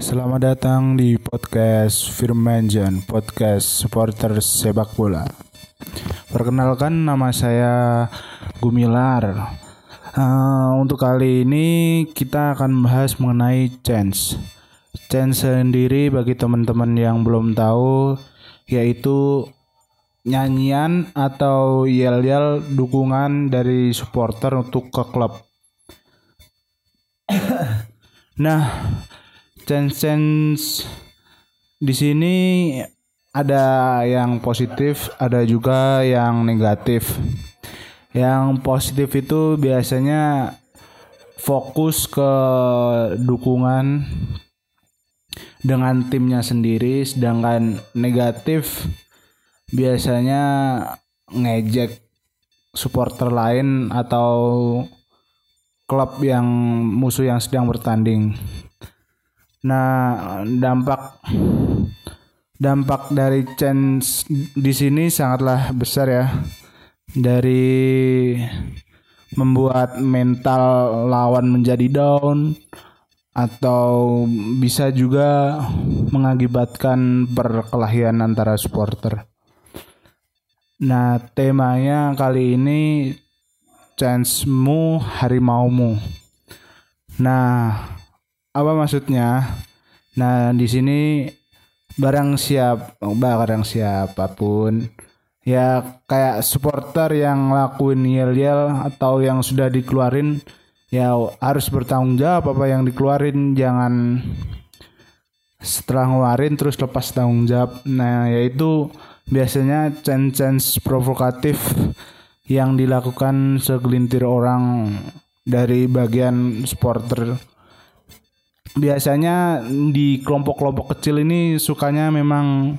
Selamat datang di podcast Firmanjan, podcast supporter sepak bola. Perkenalkan nama saya Gumilar. Uh, untuk kali ini kita akan membahas mengenai chance. Chance sendiri bagi teman-teman yang belum tahu yaitu nyanyian atau yel-yel dukungan dari supporter untuk ke klub. nah, chance-chance di sini ada yang positif, ada juga yang negatif. Yang positif itu biasanya fokus ke dukungan dengan timnya sendiri, sedangkan negatif biasanya ngejek supporter lain atau klub yang musuh yang sedang bertanding. Nah, dampak dampak dari chance di sini sangatlah besar ya. Dari membuat mental lawan menjadi down atau bisa juga mengakibatkan perkelahian antara supporter. Nah, temanya kali ini chance-mu harimaumu. Nah, apa maksudnya? Nah, di sini barang siap, barang siapa pun ya kayak supporter yang lakuin yel-yel atau yang sudah dikeluarin ya harus bertanggung jawab apa yang dikeluarin. Jangan setelah ngeluarin terus lepas tanggung jawab. Nah yaitu biasanya chance-chance provokatif yang dilakukan segelintir orang dari bagian supporter biasanya di kelompok-kelompok kecil ini sukanya memang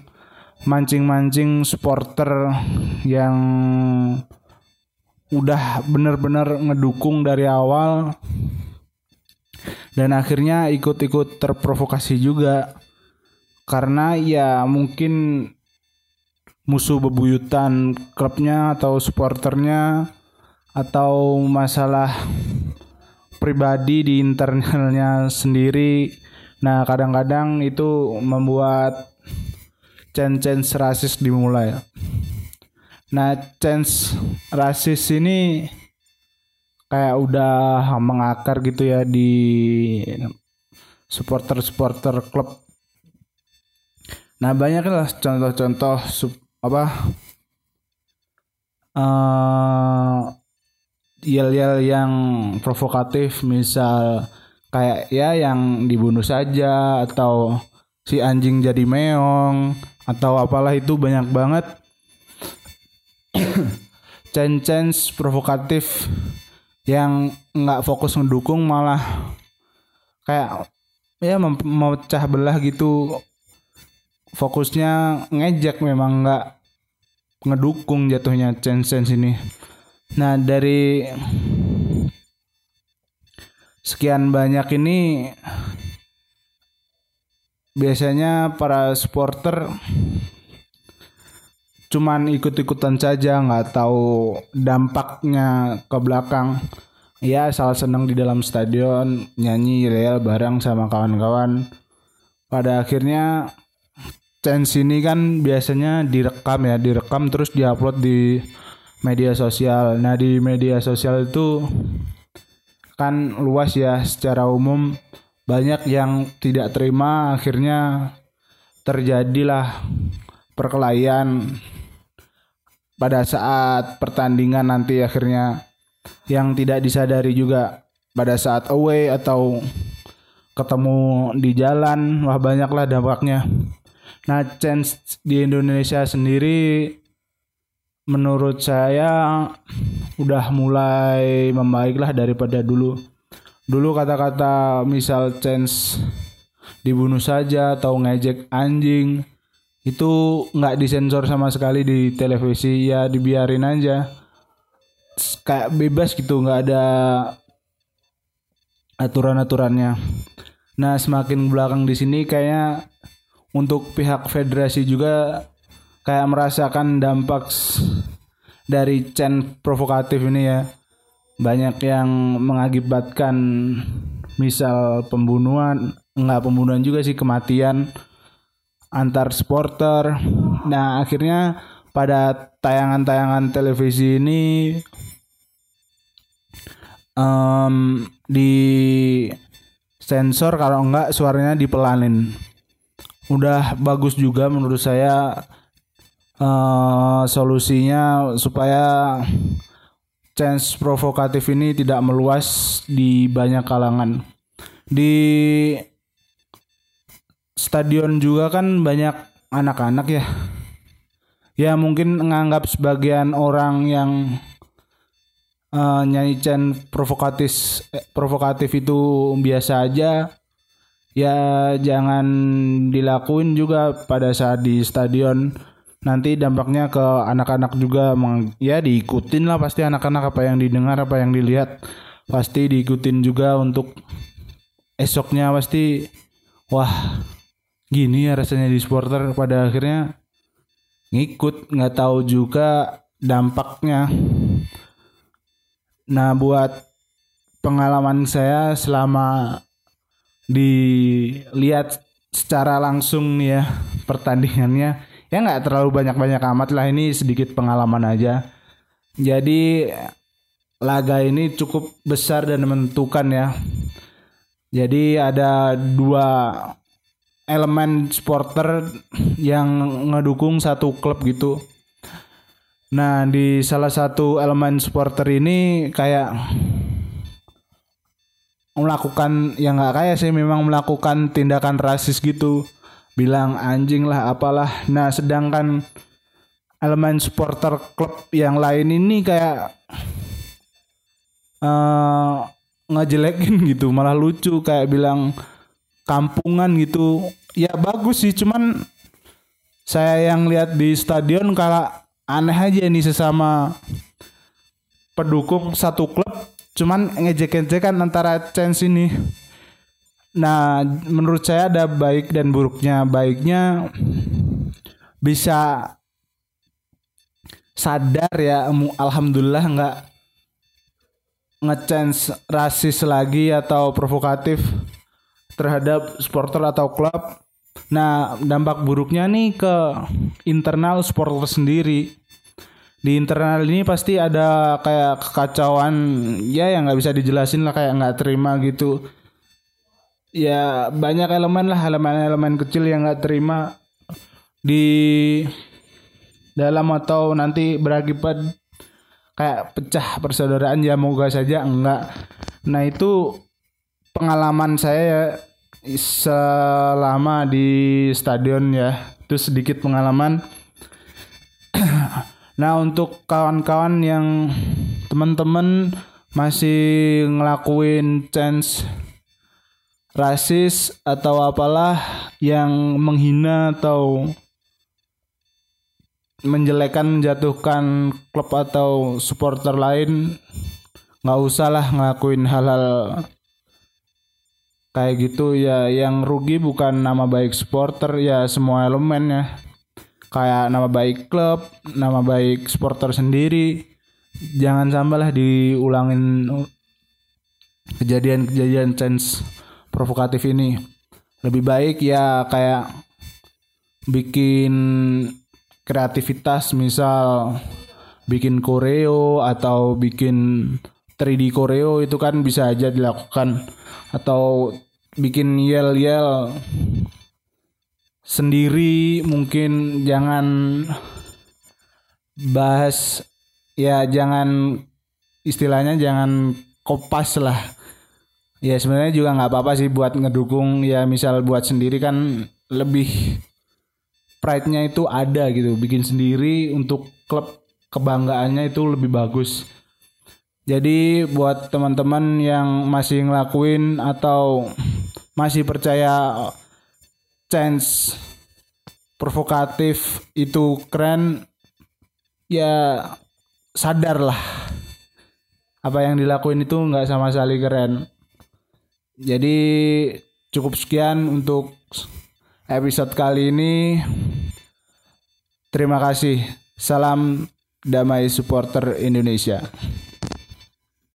mancing-mancing supporter yang udah bener-bener ngedukung dari awal dan akhirnya ikut-ikut terprovokasi juga. Karena ya mungkin musuh bebuyutan klubnya atau supporternya atau masalah pribadi di internalnya sendiri. Nah, kadang-kadang itu membuat chance-chance rasis dimulai. Nah, chance rasis ini kayak udah mengakar gitu ya di supporter-supporter klub. Nah, banyak lah contoh-contoh apa uh, yel-yel yang provokatif misal kayak ya yang dibunuh saja atau si anjing jadi meong atau apalah itu banyak banget. Chance-chance provokatif yang nggak fokus ngedukung malah kayak ya memecah belah gitu. Fokusnya ngejek memang nggak ngedukung jatuhnya chance-chance ini Nah dari sekian banyak ini biasanya para supporter cuman ikut-ikutan saja nggak tahu dampaknya ke belakang. Ya asal seneng di dalam stadion nyanyi real bareng sama kawan-kawan. Pada akhirnya chance ini kan biasanya direkam ya direkam terus diupload di media sosial. Nah, di media sosial itu kan luas ya secara umum. Banyak yang tidak terima akhirnya terjadilah perkelahian pada saat pertandingan nanti akhirnya. Yang tidak disadari juga pada saat away atau ketemu di jalan wah banyaklah dampaknya. Nah chance di Indonesia sendiri menurut saya udah mulai membaik lah daripada dulu. Dulu kata-kata misal chance dibunuh saja atau ngejek anjing itu nggak disensor sama sekali di televisi ya dibiarin aja kayak bebas gitu nggak ada aturan-aturannya. Nah semakin belakang di sini kayaknya untuk pihak federasi juga kayak merasakan dampak dari chain provokatif ini ya banyak yang mengakibatkan misal pembunuhan nggak pembunuhan juga sih kematian antar supporter. Nah akhirnya pada tayangan-tayangan televisi ini um, di sensor kalau enggak suaranya dipelanin. Udah bagus juga menurut saya uh, solusinya supaya chance provokatif ini tidak meluas di banyak kalangan. Di stadion juga kan banyak anak-anak ya. Ya mungkin menganggap sebagian orang yang uh, nyanyi chan provokatif eh, provokatif itu biasa aja. Ya jangan dilakuin juga pada saat di stadion nanti dampaknya ke anak-anak juga ya diikutin lah pasti anak-anak apa yang didengar apa yang dilihat. Pasti diikutin juga untuk esoknya pasti wah gini ya rasanya di supporter. Pada akhirnya ngikut nggak tahu juga dampaknya. Nah buat pengalaman saya selama dilihat secara langsung ya pertandingannya ya nggak terlalu banyak-banyak amat lah ini sedikit pengalaman aja jadi laga ini cukup besar dan menentukan ya jadi ada dua elemen supporter yang ngedukung satu klub gitu. Nah, di salah satu elemen supporter ini kayak melakukan yang nggak kayak sih memang melakukan tindakan rasis gitu. Bilang anjing lah apalah. Nah, sedangkan elemen supporter klub yang lain ini kayak uh, ngejelekin gitu, malah lucu. Kayak bilang kampungan gitu. Ya bagus sih cuman saya yang lihat di stadion kalau aneh aja nih sesama pendukung satu klub. Cuman ngejek-ngejekan antara chance ini nah menurut saya ada baik dan buruknya baiknya bisa sadar ya alhamdulillah nggak ngechance rasis lagi atau provokatif terhadap supporter atau klub. Nah, dampak buruknya nih ke internal supporter sendiri. Di internal ini pasti ada kayak kekacauan ya yang nggak bisa dijelasin lah kayak nggak terima gitu. Ya banyak elemen lah elemen-elemen kecil yang nggak terima di dalam atau nanti berakibat kayak pecah persaudaraan ya moga saja enggak. Nah itu pengalaman saya selama di stadion ya itu sedikit pengalaman nah untuk kawan-kawan yang teman-teman masih ngelakuin chance rasis atau apalah yang menghina atau menjelekan menjatuhkan klub atau supporter lain nggak usah lah ngelakuin hal-hal kayak gitu. Ya yang rugi bukan nama baik supporter ya semua elemen ya. Kayak nama baik klub nama baik supporter sendiri. Jangan sampai lah diulangin kejadian-kejadian chance provokatif ini. Lebih baik ya kayak bikin kreativitas misal bikin koreo atau bikin 3D koreo itu kan bisa aja dilakukan. Atau bikin yel-yel sendiri mungkin jangan bahas ya jangan istilahnya jangan kopas lah ya sebenarnya juga nggak apa-apa sih buat ngedukung. Ya misal buat sendiri kan lebih pride-nya itu ada gitu. Bikin sendiri untuk klub kebanggaannya itu lebih bagus. Jadi buat teman-teman yang masih ngelakuin atau masih percaya chance provokatif itu keren ya sadar lah apa yang dilakuin itu nggak sama sekali keren jadi cukup sekian untuk episode kali ini. Terima kasih. Salam damai supporter Indonesia